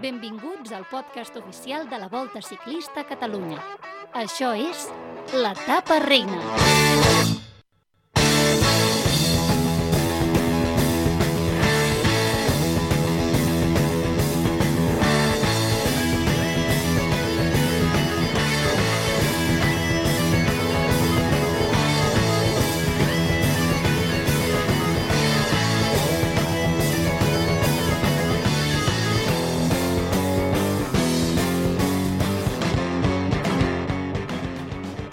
Benvinguts al podcast oficial de la Volta Ciclista a Catalunya. Això és l'Etapa Reina.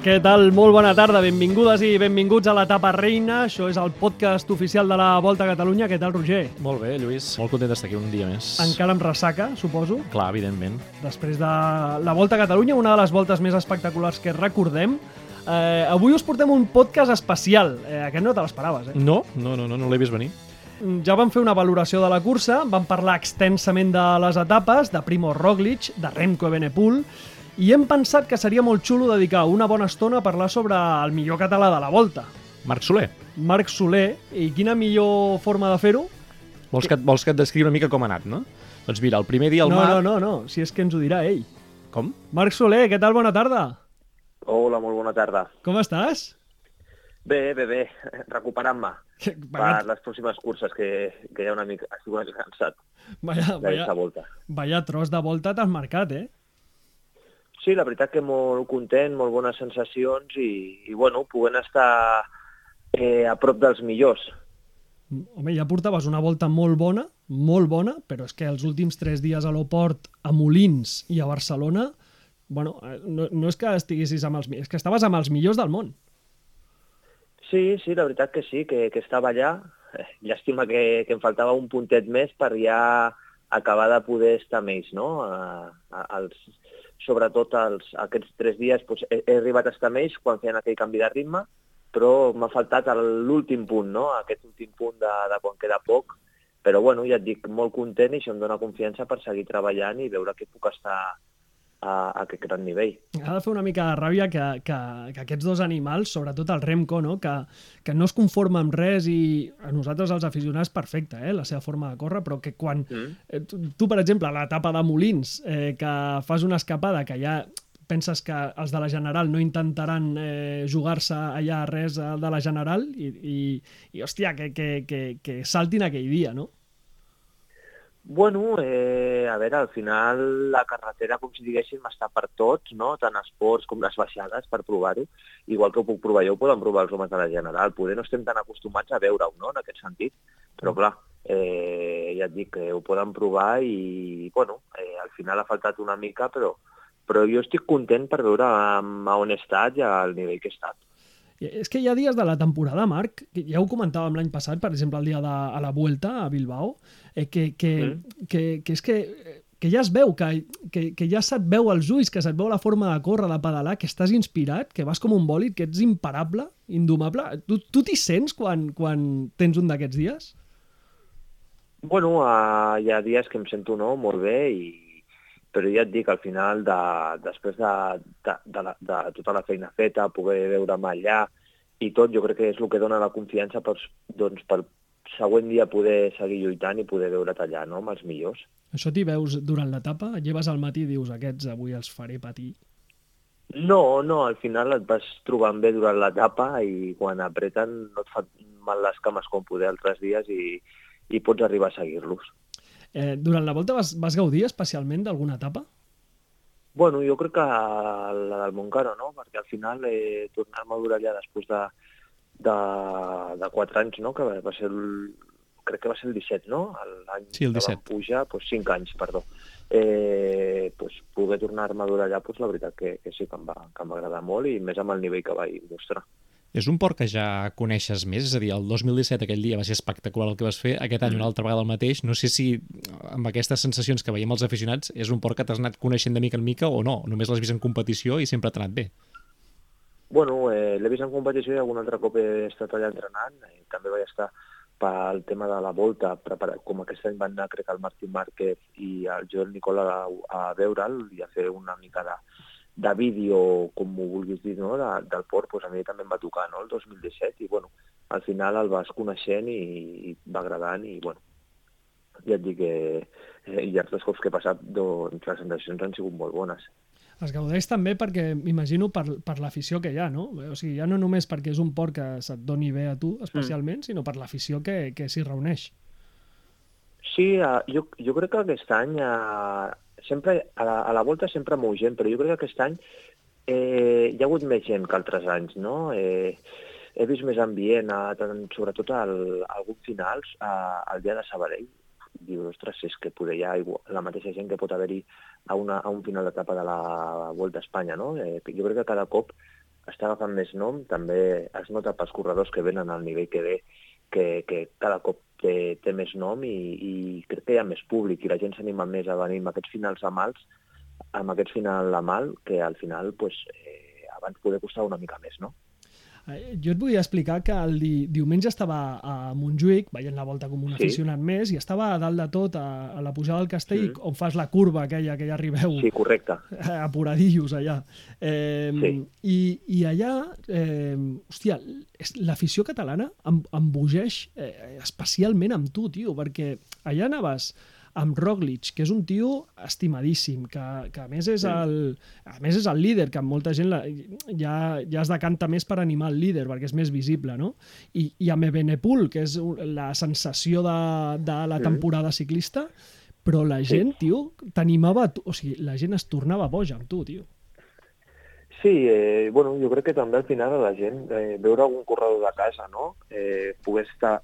Què tal? Molt bona tarda, benvingudes i benvinguts a l'etapa reina. Això és el podcast oficial de la Volta a Catalunya. Què tal, Roger? Molt bé, Lluís. Molt content d'estar aquí un dia més. Encara amb ressaca, suposo. Clar, evidentment. Després de la Volta a Catalunya, una de les voltes més espectaculars que recordem. Eh, avui us portem un podcast especial. Eh, aquest no te l'esperaves, eh? No, no, no, no, no l'he vist venir. Ja vam fer una valoració de la cursa, vam parlar extensament de les etapes, de Primo Roglic, de Remco Evenepoel, i hem pensat que seria molt xulo dedicar una bona estona a parlar sobre el millor català de la Volta, Marc Soler, Marc Soler, i quina millor forma de fer-ho? vols que, vols que et descriu una mica com ha anat, no? Doncs mira, el primer dia el No, Marc... no, no, no, si és que ens ho dirà ell. Com? Marc Soler, què tal? Bona tarda. Hola, molt bona tarda. Com estàs? Bé, bé, bé, recuperant-me per Vaya, les pròximes curses, que, que ja una mica, estic una mica cansat vaya, vaya, volta. vaya tros de volta t'has marcat, eh? Sí, la veritat que molt content, molt bones sensacions i, i bueno, podent estar eh, a prop dels millors. Home, ja portaves una volta molt bona, molt bona, però és que els últims tres dies a l'Oport, a Molins i a Barcelona, bueno, eh, no, no és que estiguessis amb els mi- és que estaves amb els millors del món. Sí, sí, la veritat que sí, que, que estava allà. Eh, Llàstima que, que em faltava un puntet més per ja acabar de poder estar amb ells, no? A, a, als, sobretot els, aquests tres dies doncs, he, he arribat a estar ells quan feien aquell canvi de ritme, però m'ha faltat l'últim punt, no? Aquest últim punt de, de quan queda poc. Però bueno, ja et dic, molt content i això em dona confiança per seguir treballant i veure que puc estar a, a aquest gran nivell. Ha de fer una mica de ràbia que, que, que aquests dos animals, sobretot el Remco, no? que, que no es conforma amb res i a nosaltres els aficionats perfecte, eh? la seva forma de córrer, però que quan Mm. eh, tu, tu, per exemple, a l'etapa de Molins, eh, que fas una escapada que ja penses que els de la General no intentaran eh, jugar-se allà res eh, de la General i, i, i hòstia, que, que, que, que saltin aquell dia, no? Bueno, eh, a veure, al final la carretera, com si diguéssim, està per tots, no? tant esports com les baixades, per provar-ho. Igual que ho puc provar jo, ho poden provar els homes de la General. Poder no estem tan acostumats a veure-ho, no?, en aquest sentit. Però, clar, eh, ja et dic que ho poden provar i, bueno, eh, al final ha faltat una mica, però, però jo estic content per veure a on he estat i al nivell que he estat. És que hi ha dies de la temporada, Marc, que ja ho comentàvem l'any passat, per exemple, el dia de a la Vuelta a Bilbao, eh, que, que, Mm. que, que és que, que ja es veu, que, que, que ja se't veu els ulls, que se't veu la forma de córrer, de pedalar, que estàs inspirat, que vas com un bòlid, que ets imparable, indomable. Tu tu t'hi sents quan, quan tens un d'aquests dies? Bueno, uh, hi ha dies que em sento no, molt bé, i, però ja et dic, al final, de, després de, de, de, la, de tota la feina feta, poder veure'm allà i tot, jo crec que és el que dona la confiança per, doncs, per següent dia poder seguir lluitant i poder veure't allà, no?, amb els millors. Això t'hi veus durant l'etapa? Lleves al matí i dius, aquests avui els faré patir. No, no, al final et vas trobant bé durant l'etapa i quan apreten no et fan mal les cames com poder altres dies i, i pots arribar a seguir-los. Eh, durant la volta vas, vas gaudir especialment d'alguna etapa? Bueno, jo crec que la del Montcaro, no? Perquè al final eh, tornar-me a durar allà després de, de, de 4 anys, no? Que va, ser el, crec que va ser el 17, no? L'any Sí, el que 17. vam pujar, doncs 5 anys, perdó. Eh, doncs poder tornar-me a durar allà, doncs la veritat que, que sí que em, va, que em va agradar molt i més amb el nivell que vaig mostrar. És un port que ja coneixes més? És a dir, el 2017 aquell dia va ser espectacular el que vas fer, aquest any una altra vegada el mateix. No sé si amb aquestes sensacions que veiem els aficionats és un port que t'has anat coneixent de mica en mica o no, només l'has vist en competició i sempre t'ha anat bé. Bueno, eh, l'he vist en competició i algun altre cop he estat allà entrenant. Eh, també vaig estar pel tema de la volta, preparat, com aquest any van anar, crec, el Martí Márquez i el Joel Nicola a, a veure'l i a fer una mica de, de vídeo, com ho vulguis dir, no? de, del port, doncs a mi també em va tocar no? el 2017 i bueno, al final el vas coneixent i, i va agradant i bueno, ja et dic que eh, i els dos cops que he passat, doncs les sensacions han sigut molt bones. Es gaudeix també perquè, m'imagino, per, per l'afició que hi ha, no? O sigui, ja no només perquè és un port que se't doni bé a tu, especialment, mm. sinó per l'afició que, que s'hi reuneix. Sí, uh, jo, jo crec que aquest any, uh, sempre, a la, a la volta sempre mou gent, però jo crec que aquest any eh, hi ha hagut més gent que altres anys, no? Eh, he vist més ambient, a, tant, sobretot al, a alguns finals, a, al dia de Sabadell. Dius, ostres, és que poder hi ha la mateixa gent que pot haver-hi a, una, a un final d'etapa de la Volta a Espanya, no? Eh, jo crec que cada cop està agafant més nom, també es nota pels corredors que venen al nivell que ve, que, que cada cop té, té més nom i, i crec que hi ha més públic i la gent s'anima més a venir amb aquests finals a mals, amb aquest final a mal, que al final pues, eh, abans poder costar una mica més, no? Eh, jo et vull explicar que el di diumenge estava a Montjuïc, veient la volta com un sí. aficionat més, i estava a dalt de tot, a, a la pujada del castell, mm. on fas la curva aquella que ja arribeu... Sí, correcte. Apuradillos, allà. Eh, sí. i, I allà, eh, hòstia, l'afició catalana em, em bogeix eh, especialment amb tu, tio, perquè allà anaves amb Roglic, que és un tio estimadíssim, que, que a, més és el, a més és el líder, que molta gent la, ja, ja es decanta més per animar el líder, perquè és més visible, no? I, i amb Ebenepul, que és la sensació de, de la temporada ciclista, però la gent, tio, t'animava... O sigui, la gent es tornava boja amb tu, tio. Sí, eh, bueno, jo crec que també al final a la gent eh, veure algun corredor de casa, no? Eh, poder estar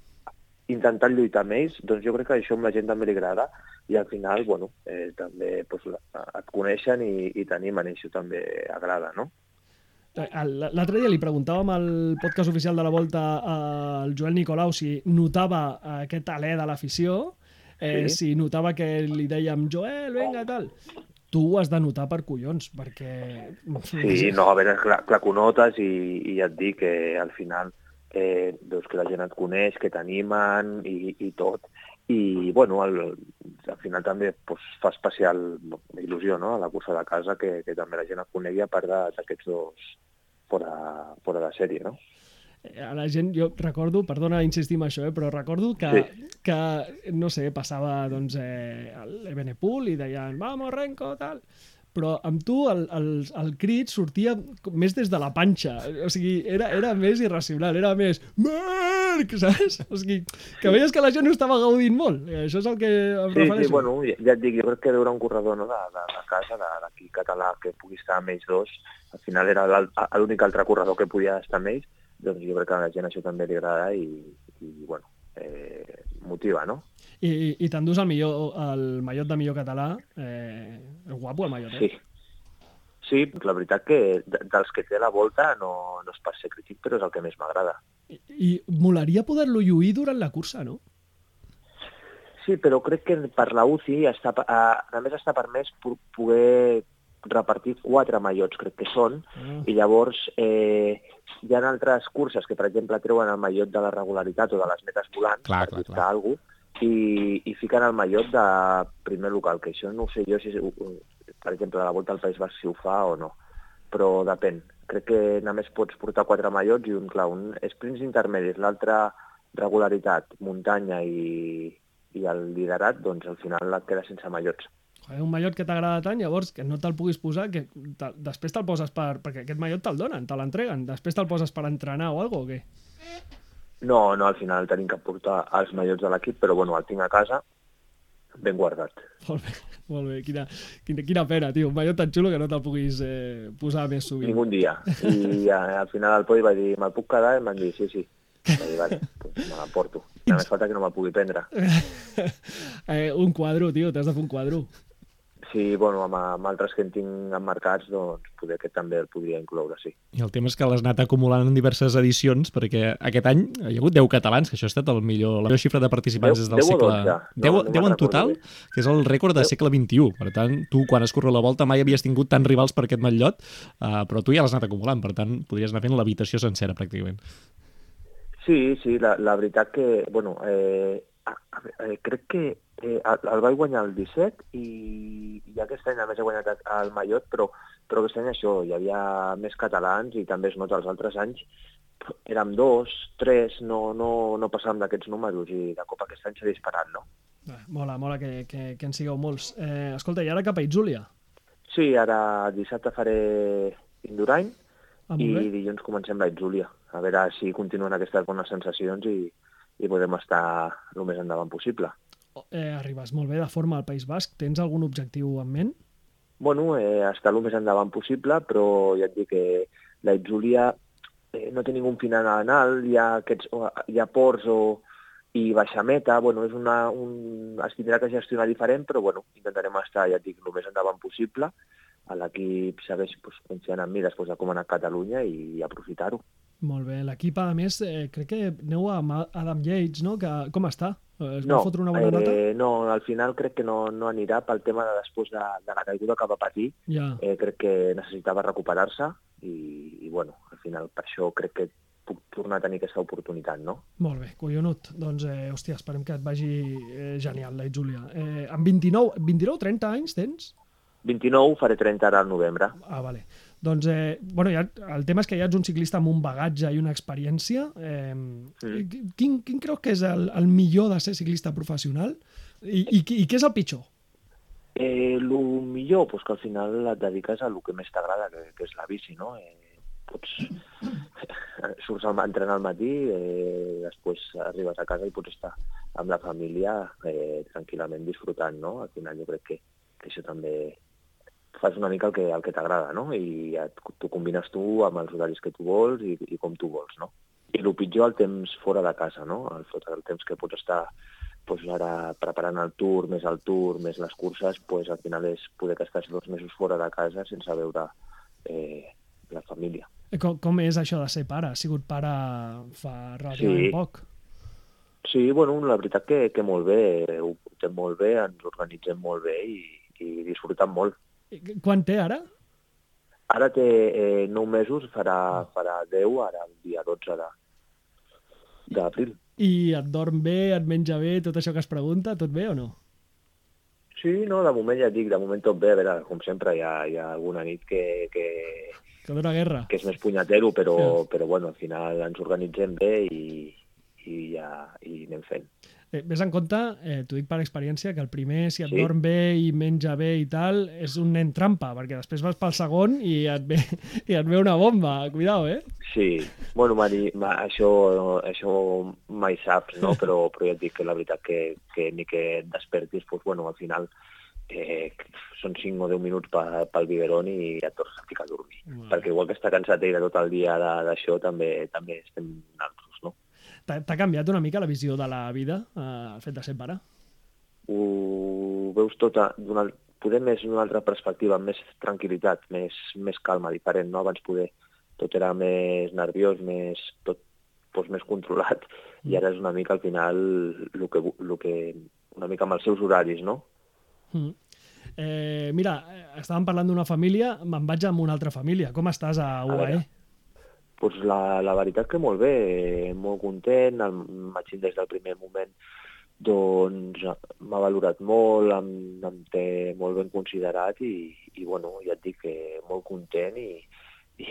intentant lluitar amb ells, doncs jo crec que això amb la gent també li agrada i al final, bueno, eh, també pues, et coneixen i, i t'animen això també agrada, no? Eh, l'altre dia li preguntàvem al podcast oficial de la Volta al Joel Nicolau si notava aquest alè de l'afició, eh, sí. si notava que li dèiem Joel, vinga, tal. Tu ho has de notar per collons, perquè... Sí, no, a veure, clar, clar que ho notes i, i et dic que al final eh, veus que la gent et coneix, que t'animen i, i tot. I, bueno, al, al final també pues, fa especial il·lusió no? a la cursa de casa que, que també la gent et conegui a part d'aquests dos fora, fora de sèrie, no? Eh, a la gent, jo recordo, perdona insistir en això, eh, però recordo que, sí. que no sé, passava doncs, eh, l'Ebenepul i deien, vamos, Renko, tal però amb tu el, el, el crit sortia més des de la panxa. O sigui, era, era més irracional, era més Marc, saps? O sigui, que veies que la gent ho estava gaudint molt. I això és el que em sí, refereixo. Sí, bueno, ja et dic, jo crec que veure un corredor no, de, de, de casa, d'aquí català, que pugui estar amb ells dos, al final era l'únic altre corredor que podia estar amb ells, doncs jo crec que a la gent això també li agrada i, i bueno, eh, motiva, no? I, i t'endús el, millor, el mallot de millor català. Eh, és guapo el mallot, eh? Sí. Sí, la veritat que dels que té la volta no, no és per ser crític, però és el que més m'agrada. I, I molaria poder-lo lluir durant la cursa, no? Sí, però crec que per la UCI està, a, a més està permès poder repartir quatre mallots, crec que són, mm. i llavors eh, hi ha altres curses que, per exemple, treuen el mallot de la regularitat o de les metes volants, clar, per clar, clar. alguna i, i fiquen el mallot de primer local, que això no sé jo si, per exemple, de la Volta al País Basc si ho fa o no, però depèn. Crec que només pots portar quatre mallots i un, clar, un sprints intermedis, l'altre regularitat, muntanya i, i el liderat, doncs al final et queda sense mallots. Un mallot que t'agrada tant, llavors que no te'l puguis posar, que te, després te'l poses per... perquè aquest mallot te'l donen, te l'entreguen, després te'l poses per entrenar o alguna o què? No, no, al final tenim que portar els mallots de l'equip, però bueno, el tinc a casa ben guardat. Molt bé, molt bé. Quina, quina, quina pena, tio. Un mallot tan xulo que no te'l puguis eh, posar més sovint. Ningun dia. I a, al final el Poi va dir, me'l puc quedar? I m'han dit, sí, sí. Va dir, vale, pues me l'emporto. Només falta que no me'l pugui prendre. eh, un quadro, tio, t'has de fer un quadro. Sí, bueno, amb, amb altres que en tinc emmarcats, doncs poder que també el podria incloure, sí. I el tema és que l'has anat acumulant en diverses edicions, perquè aquest any hi ha hagut 10 catalans, que això ha estat el millor, la millor xifra de participants 10, des del 10 segle... 10, 10, no, 10 en total, bé. que és el rècord del segle XXI. Per tant, tu, quan has corregut la volta, mai havies tingut tants rivals per aquest matllot, uh, però tu ja l'has anat acumulant, per tant, podries anar fent l'habitació sencera, pràcticament. Sí, sí, la, la veritat que, bueno, eh, eh, crec que eh, el, el vaig guanyar el 17 i, i aquest any a més he guanyat el Mallot, però, però aquest any això, hi havia més catalans i també es nota els altres anys érem dos, tres, no, no, no passàvem d'aquests números i de cop aquest any s'ha disparat, no? Eh, mola, mola que, que, que en sigueu molts. Eh, escolta, i ara cap a Itzúlia? Sí, ara dissabte faré Indurain Ah, i bé. dilluns comencem la Itzúlia. A veure si continuen aquestes bones sensacions i, i podem estar el més endavant possible. Eh, arribes molt bé de forma al País Basc. Tens algun objectiu en ment? Bueno, eh, estar el més endavant possible, però ja et dic que la Itzúlia eh, no té ningú final en alt, hi ha, aquests, hi ha ports o, i baixa meta, bueno, és una, un, es tindrà que gestionar diferent, però bueno, intentarem estar, ja et dic, el més endavant possible. L'equip segueix pues, confiant en mi després de com ha anat Catalunya i aprofitar-ho. Molt bé. L'equip, a més, eh, crec que aneu amb Adam Yates, no? Que, com està? Eh, Es va fotre una bona nota? eh, no, al final crec que no, no anirà pel tema de després de, de la caiguda que va patir. Ja. Eh, crec que necessitava recuperar-se i, i, bueno, al final per això crec que puc tornar a tenir aquesta oportunitat, no? Molt bé, collonut. Doncs, eh, hòstia, esperem que et vagi eh, genial, la Júlia. Eh, amb 29, 29 30 anys tens? 29, faré 30 ara al novembre. Ah, vale. Doncs, eh, bueno, ja, el tema és que ja ets un ciclista amb un bagatge i una experiència. Eh, Mm. quin, quin creus que és el, el millor de ser ciclista professional? I, i, i què és el pitjor? Eh, el millor, pues, que al final et dediques a el que més t'agrada, que, que és la bici, no? Eh, pots... surts a entrenar al matí, eh, després arribes a casa i pots estar amb la família eh, tranquil·lament disfrutant, no? Al final jo crec que, que això també fas una mica el que, el que t'agrada, no? I tu combines tu amb els horaris que tu vols i, i com tu vols, no? I el pitjor, el temps fora de casa, no? El, el temps que pots estar pues ara preparant el tour, més el tour, més les curses, pues al final és poder que estàs dos mesos fora de casa sense veure eh, la família. Eh, Com, com és això de ser pare? Has sigut pare fa relativament Sí. poc. Sí, bueno, la veritat que, que molt bé, ho portem molt bé, ens organitzem molt bé i, i disfrutem molt. I Quan té ara? Ara té eh, 9 mesos, farà, farà 10, ara el dia 12 de- d'abril. I et dorm bé, et menja bé, tot això que es pregunta, tot bé o no? Sí, no, de moment ja dic, de moment tot bé, a veure, com sempre hi ha, hi ha alguna nit que, que, Que dona guerra. que és més punyatero, però, Ja. però bueno, al final ens organitzem bé i, i ja i anem fent. Eh, ves en compte, eh, t'ho dic per experiència, que el primer, si et Sí. dorm bé i menja bé i tal, és un nen trampa, perquè després vas pel segon i et ve, i et ve una bomba. Cuidao, eh? Sí, bueno, Mari, ma, això, això mai saps, no? però, però ja et dic que la veritat que, que ni que et despertis, doncs, bueno, al final eh, són 5 o 10 minuts pe, pel biberon i ja et tornes a ficar a dormir. Wow. Perquè igual que està cansat ell de tot el dia d'això, també també estem? T'ha canviat una mica la visió de la vida, eh, el fet de ser pare? Ho veus tot a- d'una poder més d'una altra perspectiva, amb més tranquil·litat, més, més calma, diferent, no? Abans poder tot era més nerviós, més, tot doncs, més controlat, i ara és una mica al final el que, el que, una mica amb els seus horaris, no? Mm. Eh, mira, eh, estàvem parlant d'una família, me'n vaig amb una altra família. Com estàs a UAE? veure. Pues la, la veritat que molt bé, eh, molt content, el Machín des del primer moment doncs m'ha valorat molt, em, em té molt ben considerat i, i bueno, ja et dic que molt content i, i,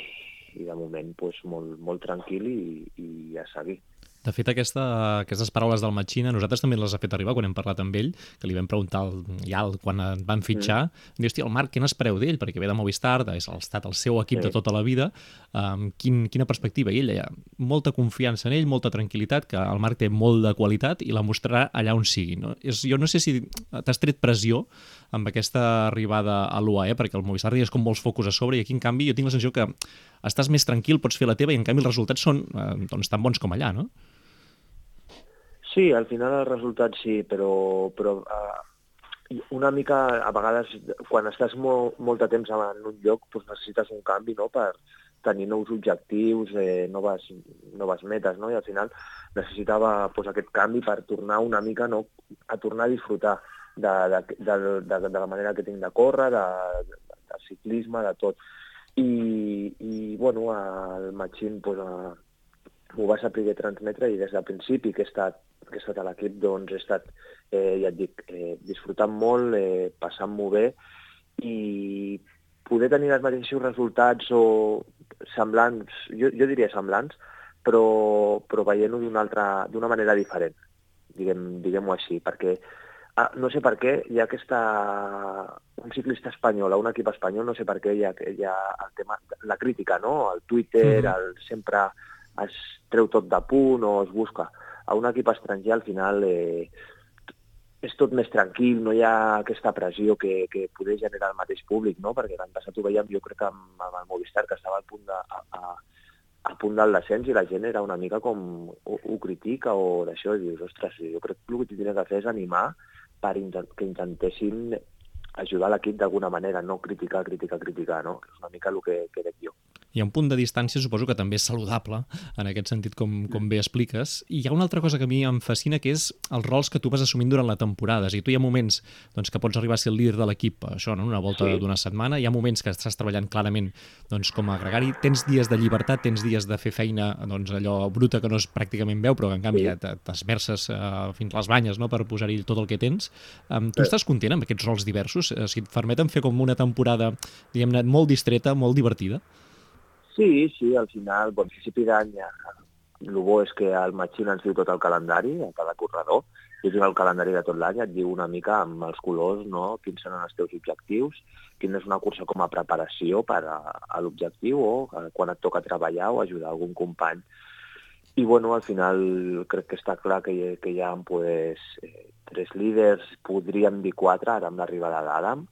i de moment pues, molt, molt tranquil i, i a seguir. De fet, aquesta, aquestes paraules del Machina, nosaltres també les ha fet arribar quan hem parlat amb ell, que li vam preguntar al, ja el- quan et van fitxar. Mm. Diu, hòstia, el Marc, què n'espereu d'ell? Perquè ve de Movistar, és ha estat el seu equip Sí. de tota la vida. Um, quin, quina perspectiva? I ell deia, molta confiança en ell, molta tranquil·litat, que el Marc té molt de qualitat i la mostrarà allà on sigui. No? És, jo no sé si t'has tret pressió amb aquesta arribada a l'UAE, perquè el Movistar és com molts focus a sobre, i aquí, en canvi, jo tinc la sensació que estàs més tranquil, pots fer la teva, i en canvi els resultats són eh, doncs, tan bons com allà, no? Sí, al final el resultat sí, però, però uh, una mica, a vegades, quan estàs molt, molt de temps en un lloc, doncs necessites un canvi no? per tenir nous objectius, eh, noves, noves metes, no? i al final necessitava doncs, aquest canvi per tornar una mica no? a tornar a disfrutar de, de, de, de, de la manera que tinc de córrer, de, de, de ciclisme, de tot. I, i bueno, el Machín doncs, a, m'ho va saber transmetre i des del principi que he estat, que he estat a l'equip doncs he estat, eh, ja et dic, eh, disfrutant molt, eh, passant-m'ho bé i poder tenir els mateixos resultats o semblants, jo, jo diria semblants, però, però veient-ho d'una manera diferent, diguem, diguem-ho així, perquè Ah, no sé per què hi ha aquesta... Un ciclista espanyol, un equip espanyol, no sé per què hi ha, hi ha el tema, la crítica, no? El Twitter, Mhm. el, sempre es treu tot de punt o es busca. A un equip estranger, al final, eh, és tot més tranquil, no hi ha aquesta pressió que, que poder generar el mateix públic, no? Perquè l'any passat ho veiem, jo crec que amb, amb el Movistar, que estava al punt de, a, a, a punt del descens i la gent era una mica com ho, ho critica o d'això, i dius, ostres, jo crec que el que tindria que fer és animar per que intentessin ajudar l'equip d'alguna manera, no criticar, criticar, criticar, no? És una mica el que, que veig jo. Hi ha un punt de distància, suposo que també és saludable, en aquest sentit, com, com bé expliques. I hi ha una altra cosa que a mi em fascina, que és els rols que tu vas assumint durant la temporada. És a dir, tu hi ha moments doncs, que pots arribar a ser el líder de l'equip, això, no? una volta Sí. d'una setmana, hi ha moments que estàs treballant clarament doncs, com a gregari, tens dies de llibertat, tens dies de fer feina doncs, allò bruta que no es pràcticament veu, però que en canvi Sí. ja te- t'esmerces uh, fins les banyes no? per posar-hi tot el que tens. Um, tu Sí. estàs content amb aquests rols diversos? Uh, si et permeten fer com una temporada, diguem-ne, molt distreta, molt divertida? Sí, sí, al final, bon, a principi d'any, eh, el bo és que el Machine ens diu tot el calendari, a cada corredor, i diu el calendari de tot l'any, et diu una mica amb els colors, no?, quins seran els teus objectius, quina és una cursa com a preparació per a, a l'objectiu o eh, quan et toca treballar o ajudar algun company. I, bueno, al final crec que està clar que que hi ha pues, eh, tres líders, podríem dir quatre, ara amb l'arribada d'Adam,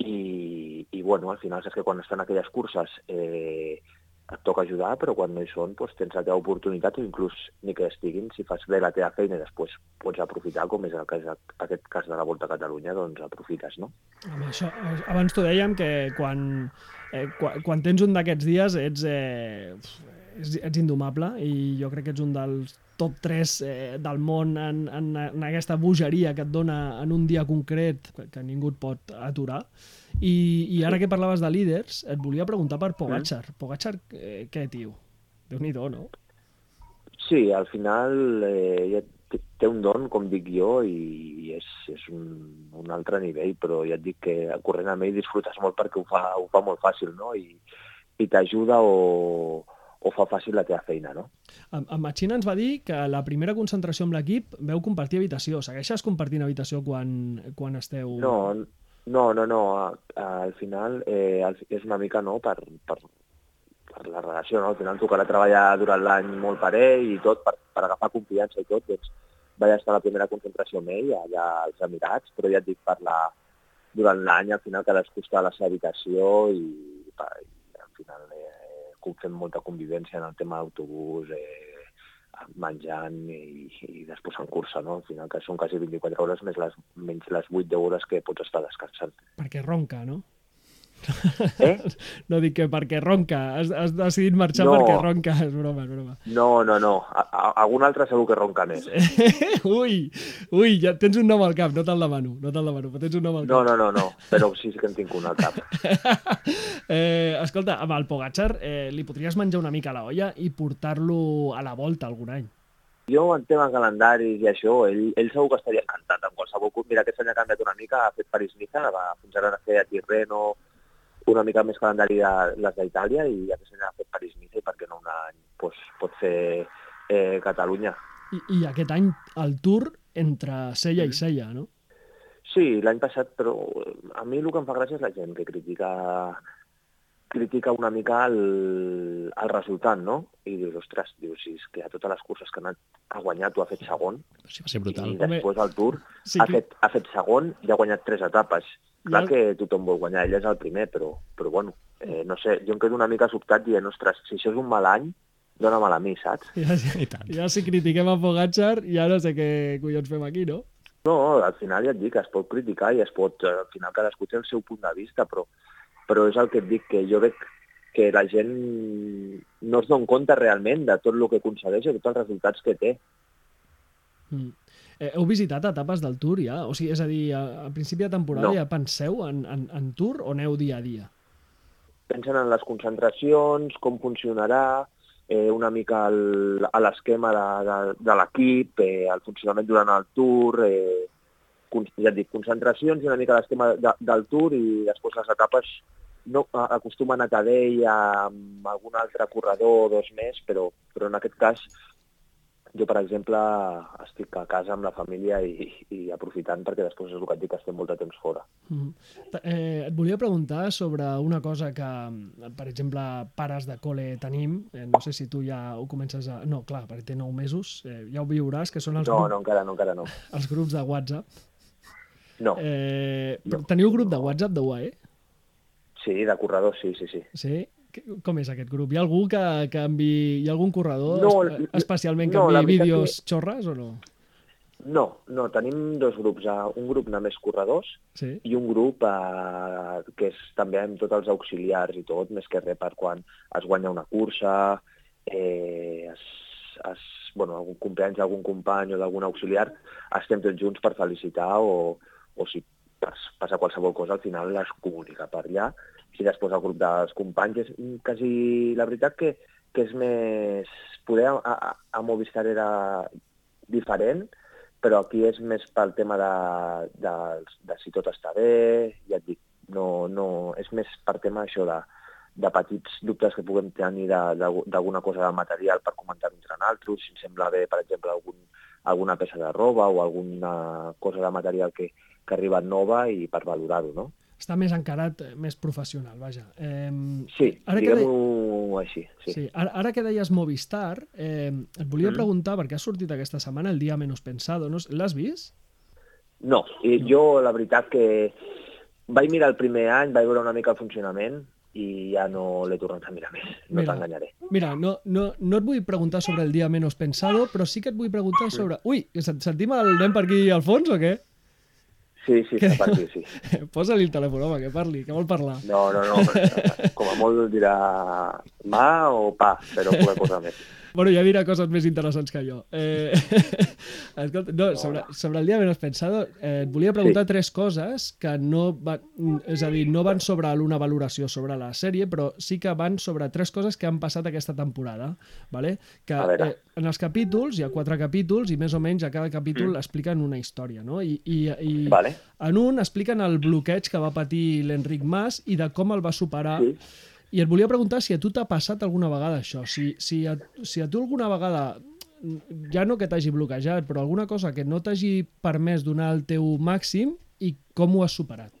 i, i, bueno, al final saps que quan estan aquelles curses eh, et toca ajudar, però quan no hi són doncs tens la teva oportunitat o inclús ni que estiguin, si fas bé la teva feina i després pots aprofitar, com és el cas, aquest cas de la Volta a Catalunya, doncs aprofites, no? Home, això, abans t'ho dèiem que quan, eh, quan, quan tens un d'aquests dies ets, eh, ets indomable i jo crec que ets un dels top 3 eh, del món en, en, en aquesta bogeria que et dona en un dia concret que, que ningú et pot aturar. I, I ara que parlaves de líders, et volia preguntar per Pogacar. Pogacar, eh, què, tio? Déu-n'hi-do, no? Sí, al final eh, té- un don, com dic jo, i, i és, és un, un altre nivell, però ja et dic que corrent amb ell disfrutes molt perquè ho fa, ho fa molt fàcil, no? I, i t'ajuda o, o fa fàcil la teva feina, no? En, Machina ens va dir que la primera concentració amb l'equip veu compartir habitació. Segueixes compartint habitació quan, quan esteu... No, no, no, no. Al final eh, és una mica no per, per, per la relació, no? Al final tocarà treballar durant l'any molt per ell i tot, per, per agafar confiança i tot, doncs vaig estar a la primera concentració amb ell, allà als Emirats, però ja et dic, per la, durant l'any al final cadascú està a la seva habitació i, i al final fem molta convivència en el tema d'autobús, eh, menjant i, i després en cursa, no? Al final que són quasi 24 hores més les, menys les 8-10 hores que pots estar descansant. Perquè ronca, no? Eh? No dic que perquè ronca. Has, has decidit marxar No. perquè ronca. És broma, és broma. No, no, no. A, a, algun altre segur que ronca més. ui, ui, ja tens un nom al cap, no te'l demano, no te'l demano, però tens un nom al No, cap. no, no, no. Però sí que en tinc un al cap. eh, escolta, amb el Pogacar eh, li podries menjar una mica a la olla i portar-lo a la volta algun any. Jo en tema calendaris i això, ell, ell segur que estaria encantat amb qualsevol curs. Mira, aquest any ha canviat una mica, ha fet París-Niza, va fins ara a fer a Tirreno, una mica més calendari de les d'Itàlia i aquest any ha fet París-Niza i per què no un any pues, pot fer eh, Catalunya. I, I aquest any el Tour entre Sella i Sella, no? Sí, l'any passat, però a mi el que em fa gràcia és la gent que critica critica una mica el, el resultat, no? I dius, ostres, dius, si és que a totes les curses que ha, anat, ha guanyat ho ha fet segon, Sí, va ser brutal. i després al Tour sí ha, que- fet, ha fet segon i ha guanyat tres etapes. Clar que tothom vol guanyar, ell és el primer, però, però bueno, eh, no sé, jo em quedo una mica sobtat dient, ostres, si això és un mal any, dóna-me'l a mi, saps? Ja, ja, I tant. ja si critiquem a Pogacar, ja no sé què collons fem aquí, no? No, al final ja et dic, es pot criticar i es pot, eh, al final cadascú té el seu punt de vista, però, però és el que et dic, que jo veig que la gent no es dona compte realment de tot el que aconsegueix i tots els resultats que té. Mm. Eh, heu visitat etapes del Tour ja? O sigui, és a dir, a, a principi de temporada No. ja penseu en, en, en Tour o aneu dia a dia? Pensen en les concentracions, com funcionarà, eh, una mica el, a l'esquema de, de, de l'equip, eh, el funcionament durant el Tour, eh, ja et dic, concentracions i una mica l'esquema de, del Tour i després les etapes no acostumen a Tadell amb algun altre corredor o dos més, però, però en aquest cas jo, per exemple, estic a casa amb la família i, i aprofitant perquè després és el que et dic, estem molt de temps fora. Mm. Eh, et volia preguntar sobre una cosa que, per exemple, pares de col·le tenim, eh, no sé si tu ja ho comences a... No, clar, perquè té nou mesos, eh, ja ho viuràs, que són els, No, grup... no, encara no, encara no. els grups de WhatsApp. No, Eh, No. Teniu grup de WhatsApp de UAE? sí, de corredor, sí, sí, sí. Sí? Que- Com és aquest grup? Hi ha algú que, que envi... Hi ha algun corredor No, espe- especialment que no, enviï veritat vídeos xorres o no? No, no, tenim dos grups, eh, un grup només corredors Sí? i un grup eh, que és també amb tots els auxiliars i tot, més que res per quan es guanya una cursa, eh, es, es, bueno, algun compleanys d'algun company o d'algun auxiliar, estem tots junts per felicitar o, o si pas, passa qualsevol cosa, al final es comunica per allà. I després el grup dels companys és quasi... La veritat que, que és més... Poder a, a, a Movistar era diferent, però aquí és més pel tema de, de, de si tot està bé, ja et dic, no, no, és més per tema això de, de petits dubtes que puguem tenir d'alguna cosa de material per comentar entre nosaltres, si ens sembla bé, per exemple, algun, alguna peça de roba o alguna cosa de material que, que ha arribat nova i per valorar-ho, no? Està més encarat, eh, més professional, vaja. Eh, Sí, diguem-ho així, sí. Sí, ara, ara que deies Movistar, eh, et volia Mm. preguntar, perquè ha sortit aquesta setmana el dia menos pensado, no? l'has vist? No, i jo la veritat que vaig mirar el primer any, vaig veure una mica el funcionament i ja no l'he tornat a mirar més, no t'enganyaré. Mira, no, no, no et vull preguntar sobre el dia menos pensado, però sí que et vull preguntar sobre... Ui, sent- sentim el nen per aquí al fons o què? Sí, sí, està per aquí, sí. Posa-li el telèfon, home, que parli, que vol parlar. No, no, no, però, com a molt dirà mà o pa, però poca cosa més. Bueno, ja dirà coses més interessants que jo. Eh, escolta, no, sobre, sobre el dia menos pensado, eh, et volia preguntar Sí. tres coses que no van, és a dir, no van sobre una valoració sobre la sèrie, però sí que van sobre tres coses que han passat aquesta temporada. ¿vale? Que, eh, en els capítols, hi ha quatre capítols, i més o menys a cada capítol expliquen una història. No? I, i, i Vale. En un expliquen el bloqueig que va patir l'Enric Mas i de com el va superar Sí. i et volia preguntar si a tu t'ha passat alguna vegada això, si, si, a, si a tu alguna vegada, ja no que t'hagi bloquejat, però alguna cosa que no t'hagi permès donar el teu màxim i com ho has superat.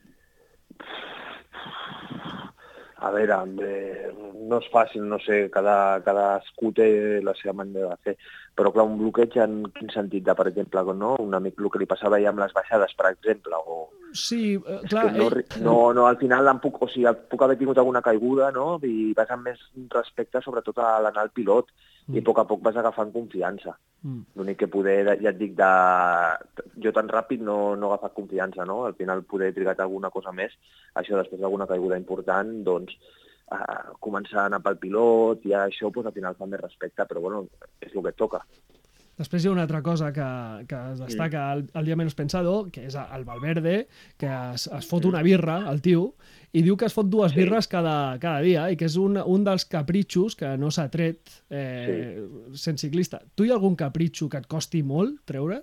A veure, eh, no és fàcil, no sé, cada, cadascú té la seva manera de fer, però clar, un bloqueig en quin sentit de, per exemple, no? un amic el que li passava ja amb les baixades, per exemple, o... Sí, eh, És clar, que no, ell- ri- no, no, al final em puc, o sigui, em puc haver tingut alguna caiguda, no? I vas amb més respecte, sobretot a l'anar al pilot, i a poc a poc vas agafant confiança. Mm. L'únic que poder, ja et dic, de... jo tan ràpid no, no he agafat confiança, no? Al final poder trigat alguna cosa més, això després d'alguna caiguda important, doncs eh, començar a anar pel pilot, i això doncs, al final fa més respecte, però bueno, és el que toca. Després hi ha una altra cosa que, que es destaca al, al dia menos pensado, que és el Valverde, que es, es fot una birra, el tio, i diu que es fot dues Sí. birres cada, cada dia i que és un, un dels capritxos que no s'ha tret eh, sent ciclista. Tu hi ha algun capritxo que et costi molt treure?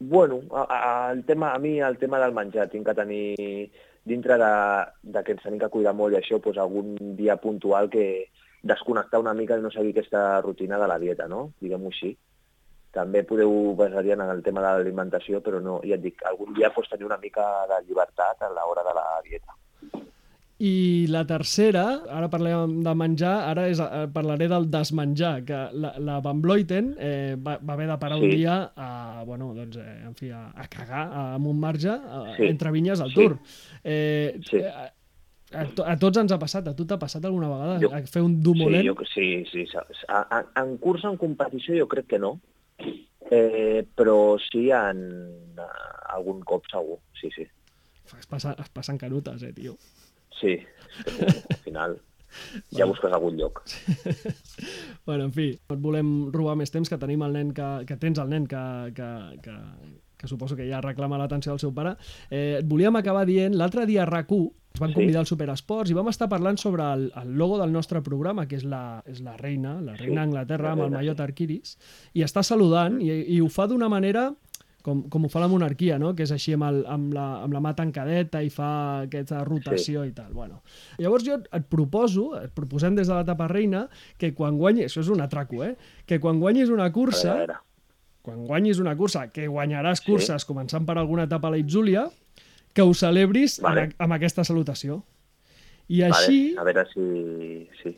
Bueno, a, a, el tema, a mi el tema del menjar tinc que tenir dintre de, de que ens tenim que cuidar molt i això, doncs algun dia puntual que desconnectar una mica i no seguir aquesta rutina de la dieta, no? Diguem-ho així. També podeu basar-hi en el tema de l'alimentació, però no, ja et dic, algun dia pots tenir una mica de llibertat a l'hora de la dieta. I la tercera, ara parlem de menjar, ara és, eh, parlaré del desmenjar, que la, la Van Bloiten eh, va, va haver de parar Sí. un dia a, bueno, doncs, eh, en fi, a, a cagar a, amb un marge a, Sí. entre vinyes al Sí. Tour. Eh, Sí. a, a, to, a tots ens ha passat, a tu t'ha passat alguna vegada Jo- a fer un Sí, dumolent? jo, sí, sí. a- a- En cursa, en competició, jo crec que no. Eh, però sí en eh, algun cop segur, sí, sí. Es, passa, es passen canutes, eh, tio. Sí, al final ja busques algun lloc. Bueno, en fi, no et volem robar més temps, que tenim el nen que, que tens el nen que, que, que, que suposo que ja reclama l'atenció del seu pare. Eh, et volíem acabar dient, l'altre dia a RAC1 ens van Sí. convidar al Superesports i vam estar parlant sobre el, el logo del nostre programa, que és la, és la reina, la reina Sí, d'Anglaterra la amb el reina, mallot sí. arquiris, i està saludant i, i ho fa d'una manera com, com ho fa la monarquia, no? que és així amb, el, amb, la, amb la mà tancadeta i fa aquesta rotació sí. i tal. Bueno. Llavors jo et proposo, et proposem des de la tapa reina, que quan guanyis, això és un atraco, eh? que quan guanyis una cursa, A veure, a veure. quan guanyis una cursa, que guanyaràs Sí. curses començant per alguna etapa a la Itzúlia, que ho celebris Vale. amb, amb aquesta salutació. I Vale, així, a veure si... Sí.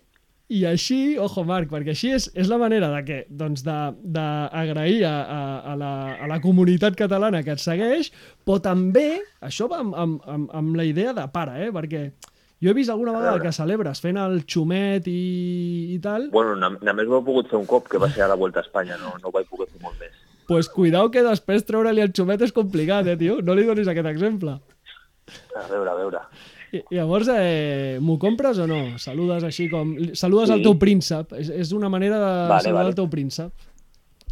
I així, ojo Marc, perquè així és, és la manera de que, doncs, d'agrair a, a, a, la, a la comunitat catalana que et segueix, però també, això va amb, amb, amb, amb la idea de pare, eh? perquè jo he vist alguna vegada que celebres fent el xumet i, i tal, Bueno, només ho he pogut fer un cop, que va ser a la Volta a Espanya, no, no ho vaig poder fer molt més. pues cuidao que després treure-li el xumet és complicat, eh, tio? No li donis aquest exemple. A veure, a veure. I, llavors, eh, m'ho compres o no? Saludes així com... Saludes Sí. al teu príncep. És, és una manera de Vale, saludar vale. el teu príncep.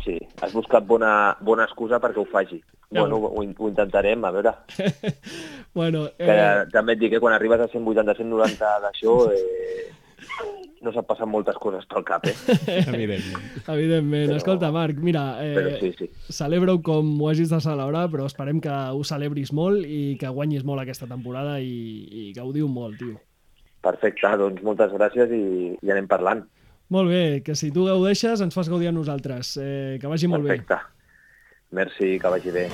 Sí, has buscat bona, bona excusa perquè ho faci. Ja. Bueno, ho, ho intentarem, a veure. bueno, Que eh, també et dic que quan arribes a 180-190 d'això eh, no s'han passat moltes coses pel cap, eh? Evidentment. evidentment. Però- Escolta, Marc, mira, Però eh, sí, sí. celebra-ho com ho hagis de celebrar, però esperem que ho celebris molt i que guanyis molt aquesta temporada i, i gaudiu molt, tio. Perfecte, doncs moltes gràcies i, i anem parlant. Molt bé, que si tu gaudeixes ens fas gaudir a nosaltres. Eh, que vagi molt bé. Perfecte. Merci, que vagi bé.